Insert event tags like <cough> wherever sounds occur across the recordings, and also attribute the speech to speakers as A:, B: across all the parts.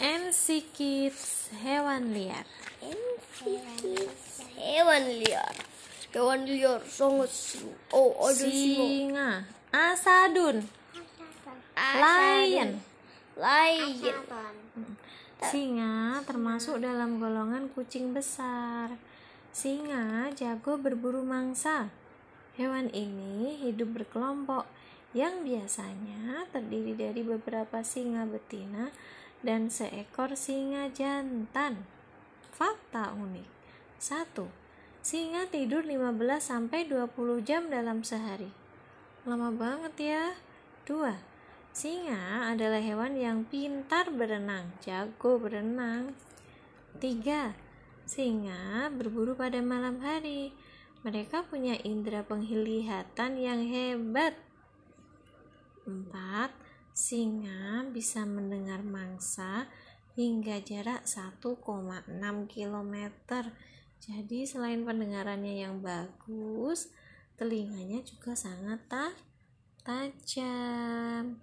A: NC Kids hewan liar.
B: Hewan liar. Hewan liar sangat oh ada singa
A: singa. Asadun. Lion.
B: Lion.
A: Singa termasuk dalam golongan kucing besar. Singa jago berburu mangsa. Hewan ini hidup berkelompok yang biasanya terdiri dari beberapa singa betina dan seekor singa jantan fakta unik 1. Singa tidur 15 sampai 20 jam dalam sehari. Lama banget ya. 2. Singa adalah hewan yang pintar berenang, jago berenang. 3. Singa berburu pada malam hari. Mereka punya indera penglihatan yang hebat. 4. Singa bisa mendengar mangsa hingga jarak 1,6 km. Jadi selain pendengarannya yang bagus, telinganya juga sangat ta tajam.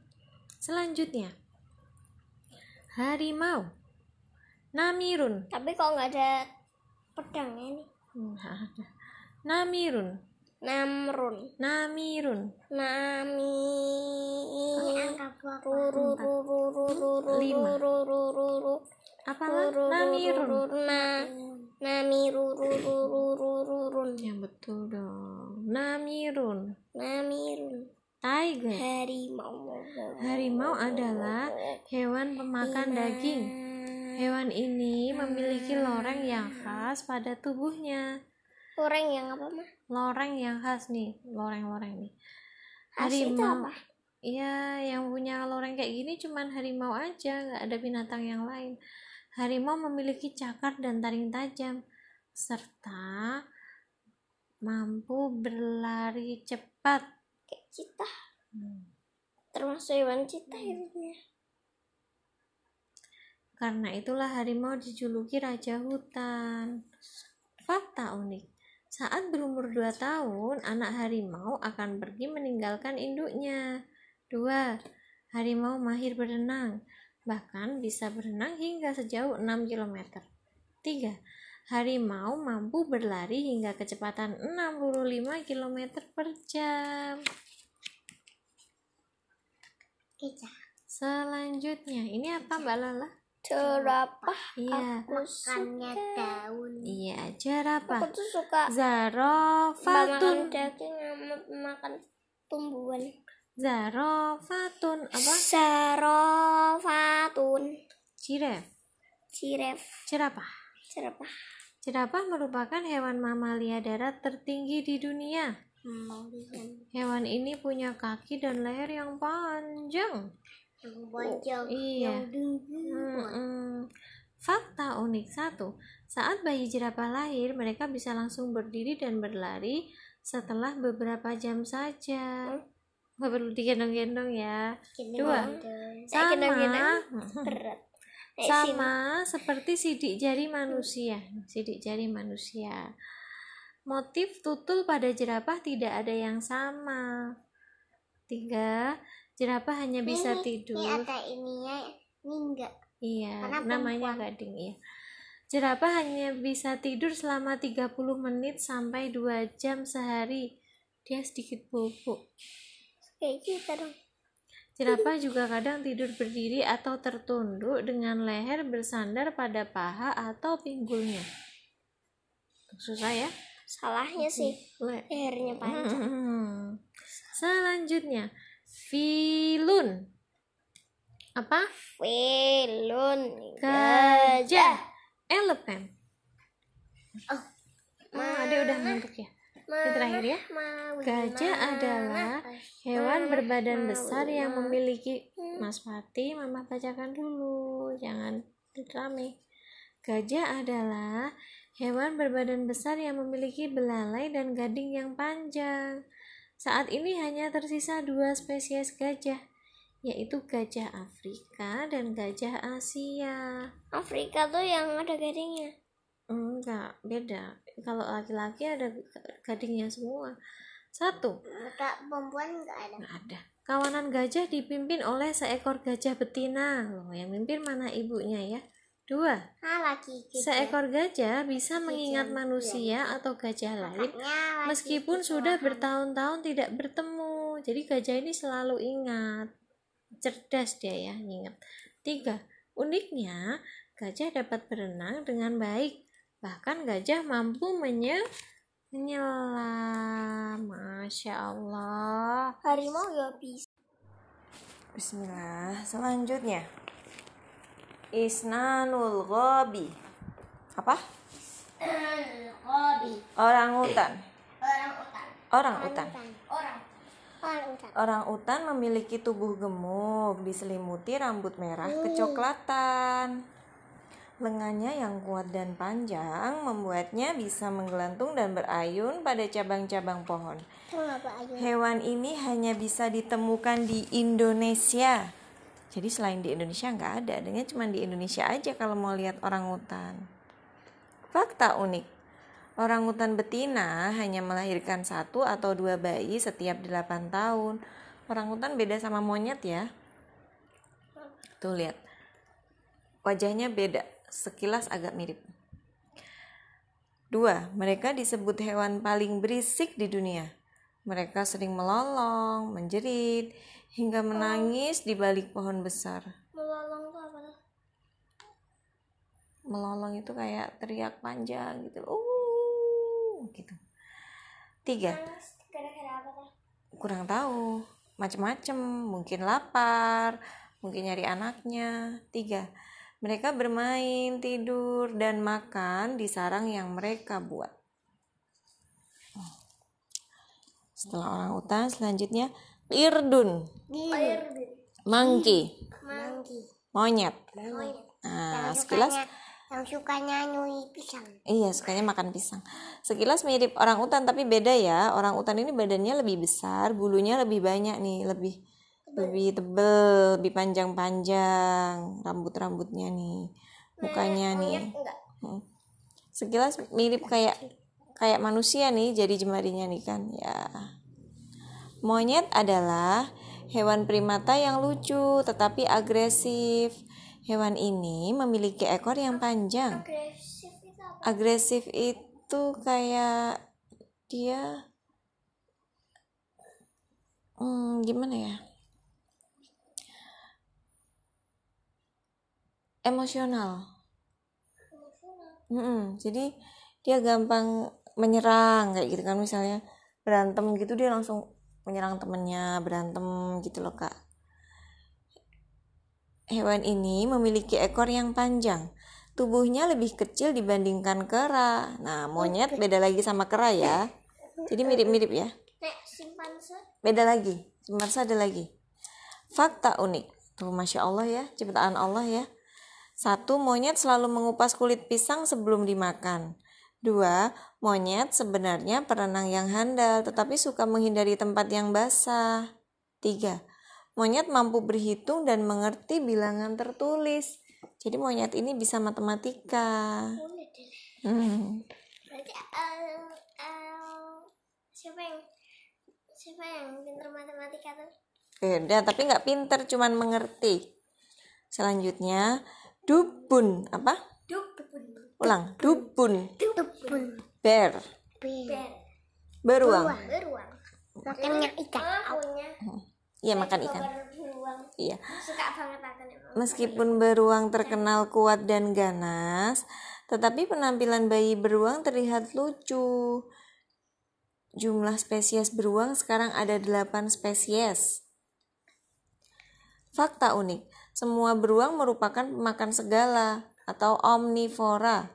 A: Selanjutnya, harimau. Namirun.
B: tapi kok nggak ada pedangnya nih
A: Nggak ada. Namirun.
B: Namrun
A: Namirun.
B: nami
A: Lima. Apalah? Namirun.
B: na nami rurururururun
A: Ya betul dong. Namirun.
B: namirun
A: Tiger.
B: harimau
A: Harimau adalah hewan pemakan daging. Hewan ini memiliki loreng yang khas pada tubuhnya.
B: orang yang apa mah
A: Loreng yang khas nih, loreng-loreng nih.
B: Khas
A: Harimau. Iya, yang punya loreng kayak gini cuman harimau aja, nggak ada binatang yang lain. Harimau memiliki cakar dan taring tajam, serta mampu berlari cepat.
B: kayak cita
A: Hmm.
B: termasuk hewan cita itu ya
A: Karena itulah harimau dijuluki raja hutan. Fakta unik. Saat berumur 2 tahun, anak harimau akan pergi meninggalkan induknya. 2. Harimau mahir berenang, bahkan bisa berenang hingga sejauh 6 km. 3. Harimau mampu berlari hingga kecepatan 65 km per jam. Selanjutnya, ini apa Mbak Lala?
B: Jerapah
A: Iya.
B: aku suka
C: daun
A: Iya, jerapah.
B: aku tuh suka
A: Zarofatun.
B: makan daging sama makan tumbuhan
A: Zarofatun apa?
B: Sarofatun
A: Jiref.
B: Ciref
A: Jerapah.
B: Jerapah
A: Jerapah merupakan hewan mamalia darat tertinggi di dunia. Hewan ini punya kaki dan leher yang panjang.
C: Yang panjang
A: Iya.
C: yang tinggi.
A: Fakta unik satu, saat bayi jerapah lahir, mereka bisa langsung berdiri dan berlari setelah beberapa jam saja. Nggak perlu digendong-gendong ya. Dua. Sama, sama seperti sidik jari manusia. Sidik jari manusia. Motif tutul pada jerapah tidak ada yang sama. Tiga, jerapah hanya bisa
C: Ini-
A: tidur.
C: ini ada ininya ini enggak
A: Iya,
C: Karena
A: namanya
C: perempuan.
A: gading iya. Jerapah hanya bisa tidur selama 30 menit sampai 2 jam sehari. Dia sedikit bobok.
B: kayak kita dong
A: Jerapah juga kadang tidur berdiri atau tertunduk dengan leher bersandar pada paha atau pinggulnya. Susah ya?
B: salahnya sih
A: Le-
B: lehernya panjang
A: Hmm. Selanjutnya, filun. Apa?
B: velun
A: Gajah. Elephant.
B: Oh.
A: Oh, ada udah ngantuk ya. Ini terakhir ya. Gajah adalah hewan berbadan besar yang memiliki Mas Pati, Mama bacakan dulu, jangan rame. Gajah adalah hewan berbadan besar yang memiliki belalai dan gading yang panjang. Saat ini hanya tersisa dua spesies gajah, yaitu gajah Afrika dan gajah Asia.
B: Afrika tuh yang ada gadingnya
A: Enggak, beda. Kalau laki-laki ada gadingnya semua. Satu,
C: Maka perempuan enggak ada
A: nggak ada.
D: Kawanan gajah dipimpin oleh seekor gajah betina. Loh, yang mimpin mana ibunya ya? Dua.
B: Ah, lagi.
D: Seekor gajah bisa mengingat manusia atau gajah lain meskipun sudah bertahun-tahun tidak bertemu. Jadi gajah ini selalu ingat. Cerdas dia ya, ingat. Tiga. Uniknya, gajah dapat berenang dengan baik. Bahkan gajah mampu menye menyelam. Masya Allah.
B: harimau ya bisa.
D: Bismillah. Selanjutnya. Isnanul ghabi. Apa?
B: Kobi.
D: Orang hutan.
B: Orang utan.
D: Orang hutan.
B: Orang. Orang utan.
D: Orang utan memiliki tubuh gemuk, diselimuti rambut merah kecoklatan. Lengannya yang kuat dan panjang membuatnya bisa menggelantung dan berayun pada cabang-cabang pohon. Hewan ini hanya bisa ditemukan di Indonesia. Jadi selain di Indonesia nggak ada, adanya cuma di Indonesia aja kalau mau lihat orang hutan. Fakta unik, orang hutan betina hanya melahirkan satu atau dua bayi setiap 8 tahun. Orang hutan beda sama monyet ya. Tuh lihat, wajahnya beda, sekilas agak mirip. Dua, mereka disebut hewan paling berisik di dunia. Mereka sering melolong, menjerit, hingga menangis di balik pohon besar.
B: Melolong tuh apa?
D: Melolong itu kayak teriak panjang gitu. Uh, gitu. Tiga, kurang tahu, macem-macem, mungkin lapar, mungkin nyari anaknya. Tiga, mereka bermain, tidur, dan makan di sarang yang mereka buat. Setelah orang hutan, selanjutnya irdun, monkey,
B: Manggi.
D: monyet.
B: Monyet.
D: Nah,
B: Yang
D: sekilas
B: sukanya, yang sukanya nyui pisang.
D: Iya, sukanya makan pisang. Sekilas mirip orang utan tapi beda ya. Orang utan ini badannya lebih besar, bulunya lebih banyak nih, lebih lebih tebel, lebih panjang-panjang rambut-rambutnya nih. Mukanya nih. Hmm. Sekilas mirip kayak kayak manusia nih jadi jemarinya nih kan. Ya. Monyet adalah hewan primata yang lucu tetapi agresif. Hewan ini memiliki ekor yang panjang.
B: Agresif itu
D: kayak dia hmm, gimana ya? Emosional. Mm-mm, jadi dia gampang menyerang kayak gitu kan misalnya. Berantem gitu dia langsung menyerang temennya berantem gitu loh kak Hewan ini memiliki ekor yang panjang. Tubuhnya lebih kecil dibandingkan kera. Nah, monyet beda lagi sama kera ya. Jadi mirip-mirip ya. Beda lagi. Simpanse ada lagi. Fakta unik. Tuh, Masya Allah ya. Ciptaan Allah ya. Satu, monyet selalu mengupas kulit pisang sebelum dimakan. Dua, monyet sebenarnya perenang yang handal tetapi suka menghindari tempat yang basah. Tiga, monyet mampu berhitung dan mengerti bilangan tertulis. Jadi monyet ini bisa matematika. Hmm.
B: Berarti eh, eh, siapa yang siapa yang pintar matematika tuh?
D: Beda, tapi nggak pinter, cuman mengerti. Selanjutnya, dubun. Apa?
B: Dubun.
D: Ulang, dubun.
B: Dubun.
D: Bear.
B: Ber.
D: Beruang.
B: Beruang. Makannya ikan. Punya.
D: Iya, makan ikan.
B: Beruang.
D: Iya.
B: Suka banget makan emang.
D: Meskipun beruang terkenal kuat dan ganas, tetapi penampilan bayi beruang terlihat lucu. Jumlah spesies beruang sekarang ada 8 spesies. Fakta unik, semua beruang merupakan pemakan segala atau omnivora.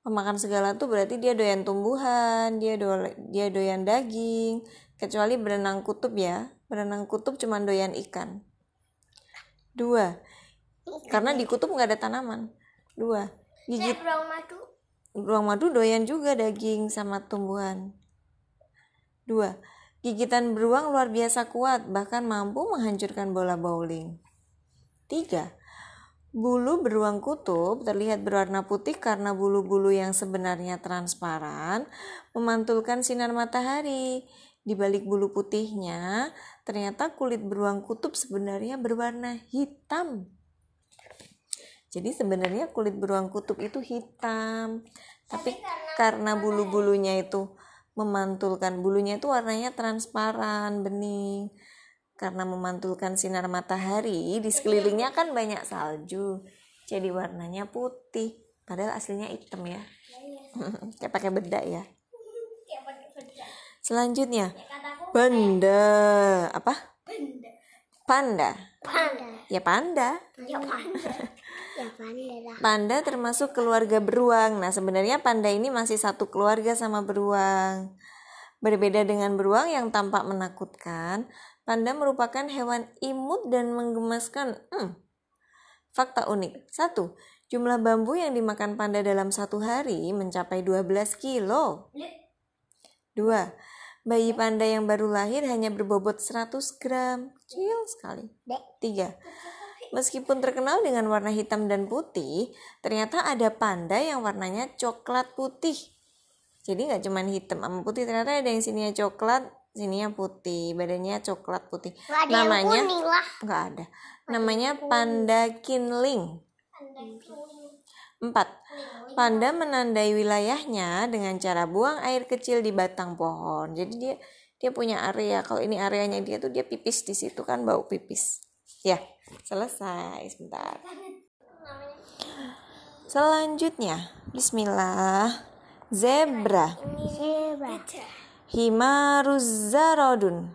D: Pemakan segala tuh berarti dia doyan tumbuhan, dia do dia doyan daging, kecuali berenang kutub ya. Berenang kutub cuma doyan ikan. Dua, karena di kutub nggak ada tanaman. Dua, gigit
B: beruang madu.
D: beruang madu doyan juga daging sama tumbuhan. Dua, gigitan beruang luar biasa kuat, bahkan mampu menghancurkan bola bowling. Tiga, bulu beruang kutub terlihat berwarna putih karena bulu-bulu yang sebenarnya transparan memantulkan sinar matahari. Di balik bulu putihnya, ternyata kulit beruang kutub sebenarnya berwarna hitam. Jadi sebenarnya kulit beruang kutub itu hitam, tapi karena bulu-bulunya itu memantulkan bulunya itu warnanya transparan, bening. Karena memantulkan sinar matahari, di sekelilingnya kan banyak salju. Jadi warnanya putih, padahal aslinya hitam ya. <laughs> Kayak pakai bedak ya.
B: Benda.
D: Selanjutnya, panda. Apa?
B: benda.
D: Panda.
B: Panda.
D: Ya panda.
B: Ya panda. ya panda lah.
D: Panda termasuk keluarga beruang. Nah, sebenarnya panda ini masih satu keluarga sama beruang. Berbeda dengan beruang yang tampak menakutkan, panda merupakan hewan imut dan menggemaskan. Hmm. Fakta unik. Satu, jumlah bambu yang dimakan panda dalam satu hari mencapai 12 kilo. Dua, bayi panda yang baru lahir hanya berbobot 100 gram. Kecil sekali. Tiga, Meskipun terkenal dengan warna hitam dan putih, ternyata ada panda yang warnanya coklat putih. Jadi nggak cuma hitam sama putih, ternyata ada yang sininya coklat, sininya putih, badannya coklat putih.
B: Ada
D: Namanya nggak ada. Namanya panda kinling. Empat, Panda menandai wilayahnya dengan cara buang air kecil di batang pohon. Jadi dia dia punya area. Kalau ini areanya dia tuh dia pipis di situ kan bau pipis. Ya, selesai sebentar. Selanjutnya, Bismillah. Zebra,
B: Zebra.
D: Himaruzarodun.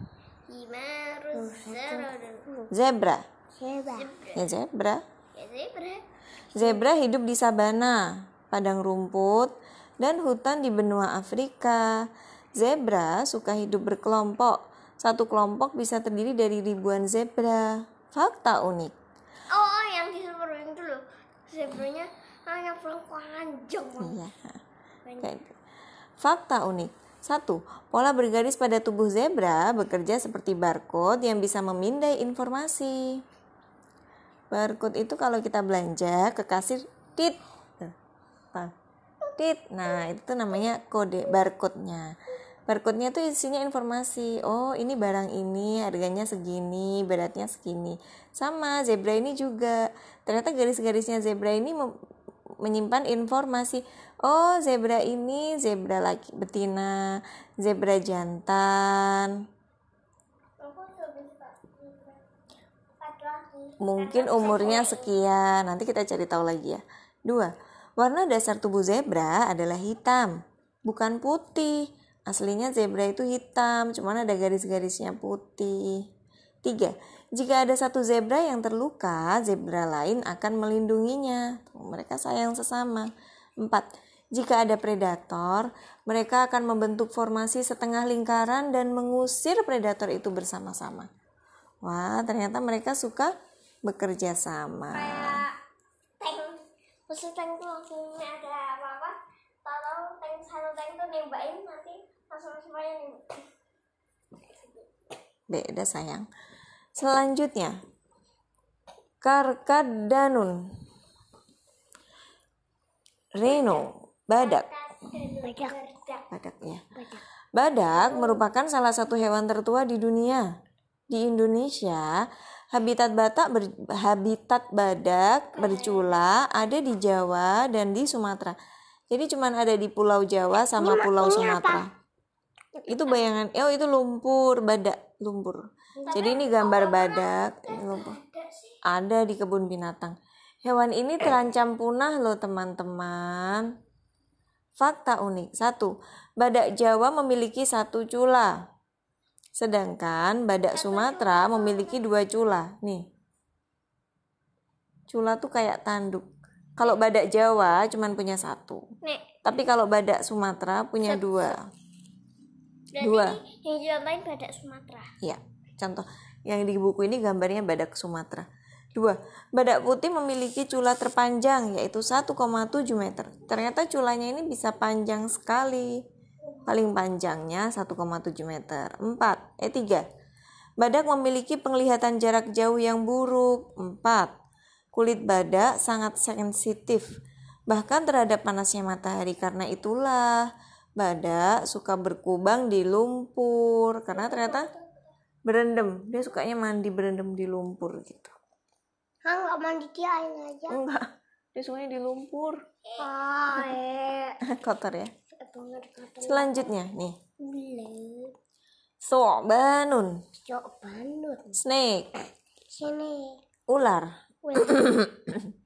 B: Himarus zarodun.
D: Zebra,
B: Zebra.
D: ya zebra.
B: Ya zebra.
D: Zebra hidup di sabana, padang rumput, dan hutan di benua Afrika. Zebra suka hidup berkelompok. Satu kelompok bisa terdiri dari ribuan zebra. Fakta unik.
B: Oh, oh yang di itu loh. Zebranya hanya pulang panjang.
D: Iya. Gitu. Fakta unik. Satu, pola bergaris pada tubuh zebra bekerja seperti barcode yang bisa memindai informasi. Barcode itu kalau kita belanja ke kasir, tit. Apa? Tit. Nah, itu namanya kode barcode-nya. Barcode-nya itu isinya informasi. Oh, ini barang ini harganya segini, beratnya segini. Sama zebra ini juga. Ternyata garis-garisnya zebra ini menyimpan informasi. Oh, zebra ini zebra laki betina, zebra jantan. Mungkin umurnya sekian. Nanti kita cari tahu lagi ya. Dua, warna dasar tubuh zebra adalah hitam, bukan putih. Aslinya zebra itu hitam, cuman ada garis-garisnya putih. Tiga, jika ada satu zebra yang terluka, zebra lain akan melindunginya. Mereka sayang sesama. Empat, jika ada predator, mereka akan membentuk formasi setengah lingkaran dan mengusir predator itu bersama-sama. Wah, ternyata mereka suka bekerja sama.
B: Kayak tank. Musuh tank tuh langsung ada apa-apa. Tahu tank satu tank tuh nembakin nanti langsung semuanya nembak.
D: Beda sayang. Selanjutnya, Karkadanun. Reno, badak.
B: Badak.
D: Badak ya. Badak merupakan salah satu hewan tertua di dunia. Di Indonesia, habitat batak ber- habitat badak bercula ada di Jawa dan di Sumatera. Jadi cuman ada di Pulau Jawa sama Pulau Sumatera. Itu bayangan, oh itu lumpur badak, lumpur. Jadi ini gambar badak. Ada di kebun binatang. Hewan ini terancam punah loh teman-teman. Fakta unik. Satu, badak Jawa memiliki satu cula. Sedangkan badak Sumatera memiliki dua cula. Nih. Cula tuh kayak tanduk. Kalau badak Jawa cuman punya satu.
B: Nek,
D: Tapi kalau badak Sumatera punya dua.
B: dan
D: Dua.
B: ini yang dicontohin badak Sumatera.
D: Ya, contoh yang di buku ini gambarnya badak Sumatera. Dua, badak putih memiliki cula terpanjang yaitu 1,7 meter. Ternyata culanya ini bisa panjang sekali. Paling panjangnya 1,7 meter. Empat, eh tiga, badak memiliki penglihatan jarak jauh yang buruk. Empat, kulit badak sangat sensitif bahkan terhadap panasnya matahari. Karena itulah Badak suka berkubang di lumpur karena ternyata berendam. Dia sukanya mandi berendam di lumpur gitu.
B: Hah, nggak mandi di air aja.
D: Enggak, dia sukanya di lumpur.
B: Ah, <laughs> eh.
D: Kotor ya. Selanjutnya nih,
B: bule.
D: sobanun,
B: Coba nur.
D: snake,
B: Sini.
D: ular. <coughs>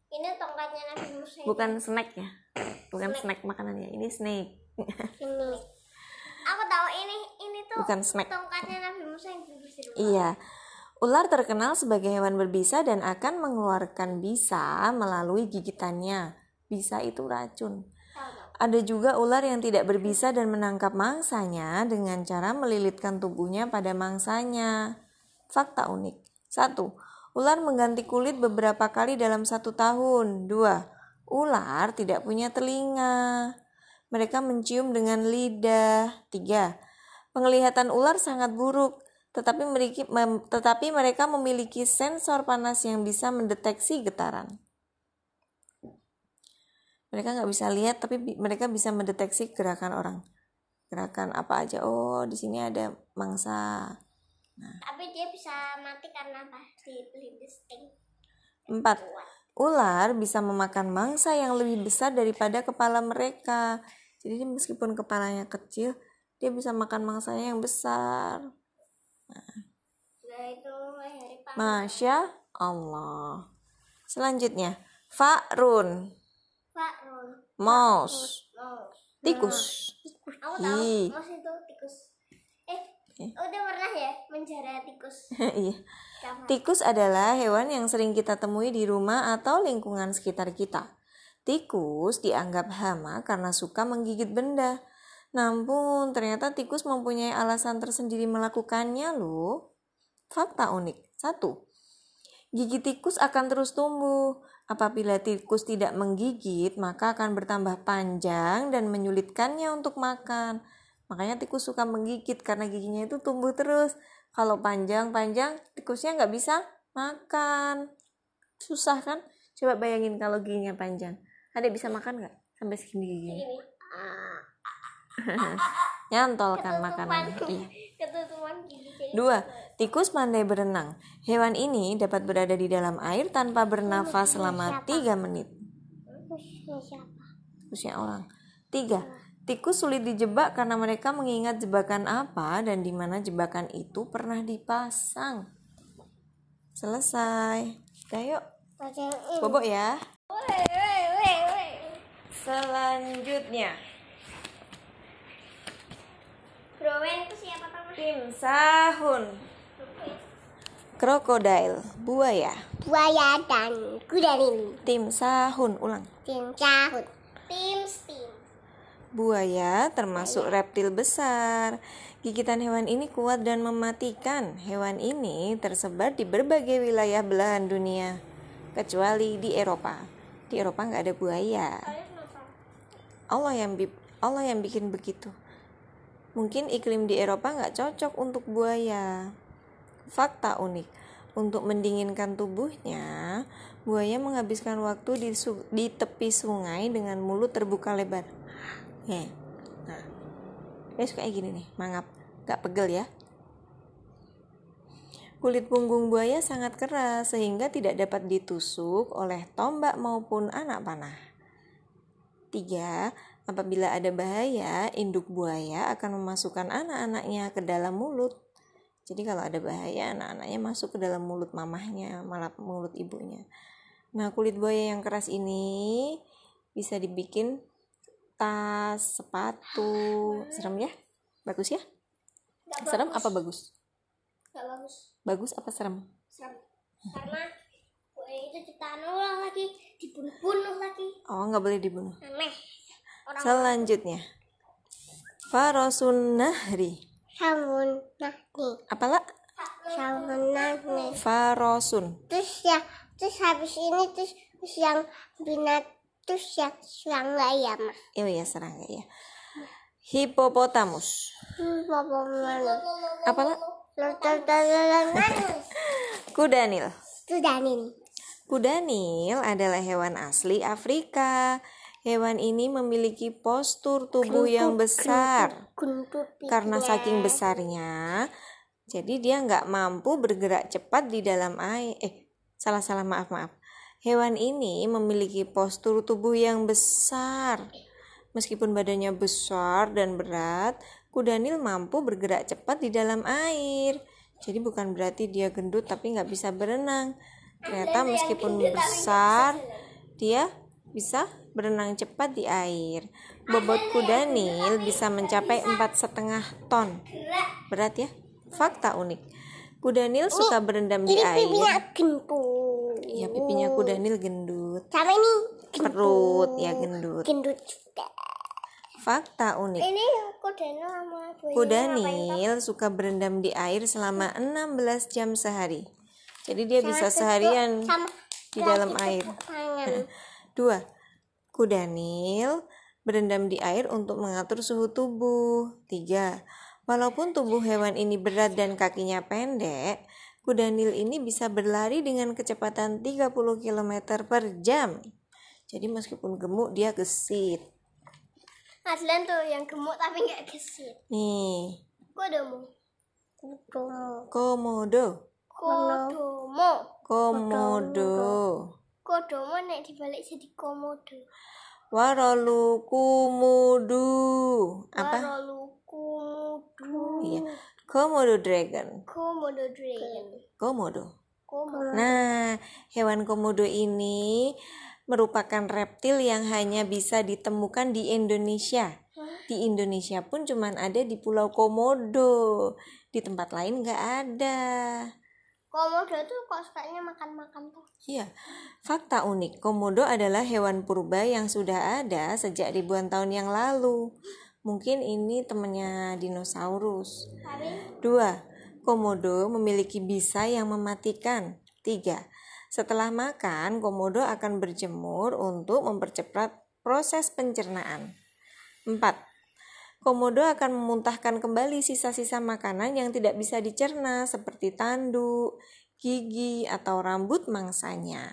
B: Ini tongkatnya Nabi Musa.
D: Bukan snack ya. Bukan snack makanan ya. Ini snake. <laughs>
B: Ini. Aku tahu ini ini tuh
D: Bukan snack.
B: tongkatnya Nabi Musa yang.
D: Iya. Ular terkenal sebagai hewan berbisa dan akan mengeluarkan bisa melalui gigitannya. Bisa itu racun. Ada juga ular yang tidak berbisa dan menangkap mangsanya dengan cara melilitkan tubuhnya pada mangsanya. Fakta unik. 1. Ular mengganti kulit beberapa kali dalam satu tahun. 2. Ular tidak punya telinga. Mereka mencium dengan lidah. 3. Penglihatan ular sangat buruk, tetapi memiliki, mem- tetapi mereka memiliki sensor panas yang bisa mendeteksi getaran. Mereka nggak bisa lihat, tapi bi- mereka bisa mendeteksi gerakan orang. Gerakan apa aja? Oh, di sini ada mangsa.
B: Tapi dia bisa mati karena apa? Di di sting.
D: 4. Ular bisa memakan mangsa yang lebih besar daripada kepala mereka. Jadi meskipun kepalanya kecil, dia bisa makan mangsanya yang besar.
B: Nah.
D: Masya Allah. Selanjutnya, Fa'run,
B: Pak Ron.
D: mouse, tikus.
B: Aku tahu. Itu tikus. Eh,
D: Eh.
B: udah pernah ya menjara tikus? <laughs>
D: Iya. Tikus adalah hewan yang sering kita temui di rumah atau lingkungan sekitar kita. Tikus dianggap hama karena suka menggigit benda. Namun, ternyata tikus mempunyai alasan tersendiri melakukannya loh. Fakta unik. 1. Gigi tikus akan terus tumbuh. Apabila tikus tidak menggigit, maka akan bertambah panjang dan menyulitkannya untuk makan. Makanya tikus suka menggigit karena giginya itu tumbuh terus. Kalau panjang-panjang, tikusnya nggak bisa makan. Susah kan? Coba bayangin kalau giginya panjang. Ada bisa makan nggak sampai segini giginya?
B: Ini. <laughs>
D: Nyantol kan makanan. Iya.
B: Jadi.
D: Dua, tikus pandai berenang. Hewan ini dapat berada di dalam air tanpa bernafas selama 3 menit.
B: Tikusnya
D: orang. Tiga, tikus sulit dijebak karena mereka mengingat jebakan apa dan di mana jebakan itu pernah dipasang. Selesai. Udah yuk,
B: ini.
D: bobok ya. Selanjutnya,
B: Browen itu siapa tahu?
D: tim sahun. Krokodil, buaya.
B: Buaya dan kudarin.
D: Tim sahun, ulang.
B: Tim cahut. Tim.
D: Buaya termasuk reptil besar. Gigitan hewan ini kuat dan mematikan. Hewan ini tersebar di berbagai wilayah belahan dunia, kecuali di Eropa. Di Eropa nggak ada buaya. Allah yang Allah yang bikin begitu. Mungkin iklim di Eropa nggak cocok untuk buaya. Fakta unik. Untuk mendinginkan tubuhnya, buaya menghabiskan waktu di, di tepi sungai dengan mulut terbuka lebar. Nah. Dia suka kayak gini nih, mangap. Gak pegel ya. Kulit punggung buaya sangat keras sehingga tidak dapat ditusuk oleh tombak maupun anak panah. Tiga, apabila ada bahaya, induk buaya akan memasukkan anak-anaknya ke dalam mulut. Jadi kalau ada bahaya, anak-anaknya masuk ke dalam mulut mamahnya, malah mulut ibunya. Nah, kulit buaya yang keras ini bisa dibikin tas, sepatu. Serem ya? Bagus ya?
B: Gak
D: Serem
B: bagus.
D: apa bagus?
B: Gak bagus.
D: Bagus apa serem?
B: Serem. Karena buaya itu ciptaan Allah lagi. Dibunuh-bunuh lagi.
D: Oh, nggak boleh dibunuh.
B: Aneh. Orang
D: Selanjutnya, Farosun Nahri.
B: Samun nahni.
D: Apalah?
B: Samun nahni.
D: Farosun.
B: Terus ya, terus habis ini terus, terus yang binat terus yang yang ayam.
D: Oh ya serangga ya. Hippopotamus.
B: Apa mana?
D: Apalah? <laughs> Kudanil.
B: Sudah nih.
D: Kudanil adalah hewan asli Afrika. Hewan ini memiliki postur tubuh yang besar.
B: Gendut
D: Karena saking besarnya, jadi dia nggak mampu bergerak cepat di dalam air. Eh, salah-salah maaf maaf. Hewan ini memiliki postur tubuh yang besar. Meskipun badannya besar dan berat, kuda nil mampu bergerak cepat di dalam air. Jadi bukan berarti dia gendut tapi nggak bisa berenang. Ternyata meskipun besar, dia bisa berenang cepat di air. Bobot kuda nil bisa mencapai empat setengah ton. Berat ya? Fakta unik. Kuda nil suka berendam di air.
B: gendut.
D: Ya pipinya kuda nil gendut.
B: Sama ini
D: Perut ya gendut.
B: gendut juga.
D: Fakta unik.
B: Ini kuda nil sama
D: Kuda nil suka berendam di air selama 16 jam sehari. Jadi dia bisa seharian
B: sama
D: di dalam air. Dua, kuda nil berendam di air untuk mengatur suhu tubuh. Tiga, walaupun tubuh hewan ini berat dan kakinya pendek, kuda nil ini bisa berlari dengan kecepatan 30 km per jam. Jadi meskipun gemuk dia gesit.
B: Adlan tuh yang gemuk tapi nggak gesit.
D: Nih,
B: Kodomo. Kodomo.
D: komodo.
B: Kodomo.
D: Komodo.
B: Kodomo nek dibalik jadi komodo.
D: Warolu kumudu. Apa?
B: Lalu komodo.
D: Iya. Komodo dragon.
B: Komodo dragon.
D: Komodo.
B: Komodo.
D: Nah, hewan komodo ini merupakan reptil yang hanya bisa ditemukan di Indonesia. Di Indonesia pun cuman ada di Pulau Komodo. Di tempat lain nggak ada.
B: Komodo tuh kok sukanya makan-makan tuh.
D: Iya, fakta unik. Komodo adalah hewan purba yang sudah ada sejak ribuan tahun yang lalu. Mungkin ini temannya dinosaurus. Dua, komodo memiliki bisa yang mematikan. Tiga, setelah makan, komodo akan berjemur untuk mempercepat proses pencernaan. Empat, komodo akan memuntahkan kembali sisa-sisa makanan yang tidak bisa dicerna seperti tanduk, gigi, atau rambut mangsanya.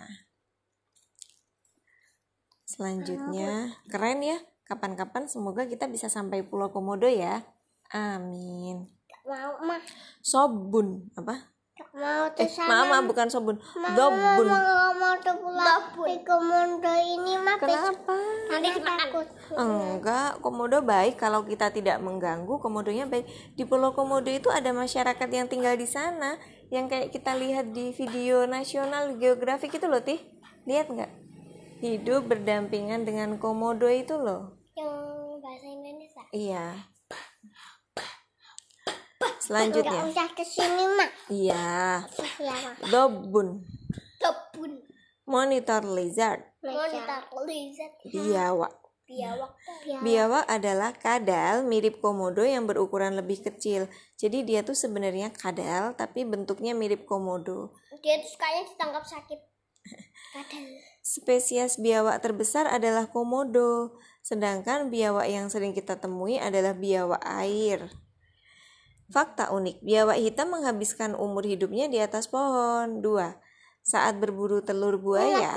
D: Selanjutnya, keren ya. Kapan-kapan semoga kita bisa sampai Pulau Komodo ya. Amin.
B: mau mah
D: Sobun apa?
B: Mau
D: Eh, maaf, bukan sobun. Dobun.
B: mau mau tuh pulang di komodo ini mah
D: Kenapa?
B: nanti takut
D: Enggak, komodo baik kalau kita tidak mengganggu, komodonya baik. Di Pulau Komodo itu ada masyarakat yang tinggal di sana, yang kayak kita lihat di video nasional geografik itu loh, Tih. Lihat nggak? Hidup berdampingan dengan komodo itu loh.
B: yang bahasa Indonesia
D: Iya. Selanjutnya.
B: usah ke sini mah
D: Iya.
B: ya
D: Dobun.
B: kebun
D: Monitor lizard.
B: monitor lizard
D: Biawak.
B: biawak
D: Biawak adalah kadal mirip komodo yang berukuran lebih kecil. Jadi dia tuh sebenarnya kadal tapi bentuknya mirip komodo.
B: dia tuh sukanya ditangkap sakit <laughs> kadang
D: Spesies biawak terbesar adalah komodo, sedangkan biawak yang sering kita temui adalah biawak air. Fakta unik, biawak hitam menghabiskan umur hidupnya di atas pohon. Dua, saat berburu telur buaya,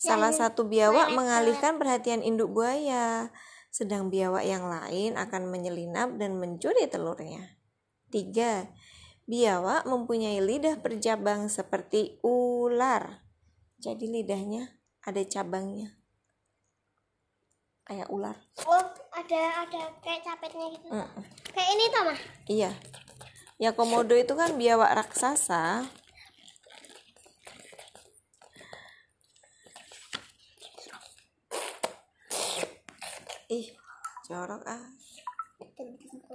D: Salah satu biawak mengalihkan perhatian induk buaya, sedang biawak yang lain akan menyelinap dan mencuri telurnya. Tiga, biawak mempunyai lidah bercabang seperti ular. Jadi lidahnya ada cabangnya. Kayak ular.
B: oh ada ada kayak capitnya gitu
D: Mm-mm.
B: Kayak ini tau mah
D: Iya. Ya komodo itu kan biawak raksasa. Ih, jorok ah.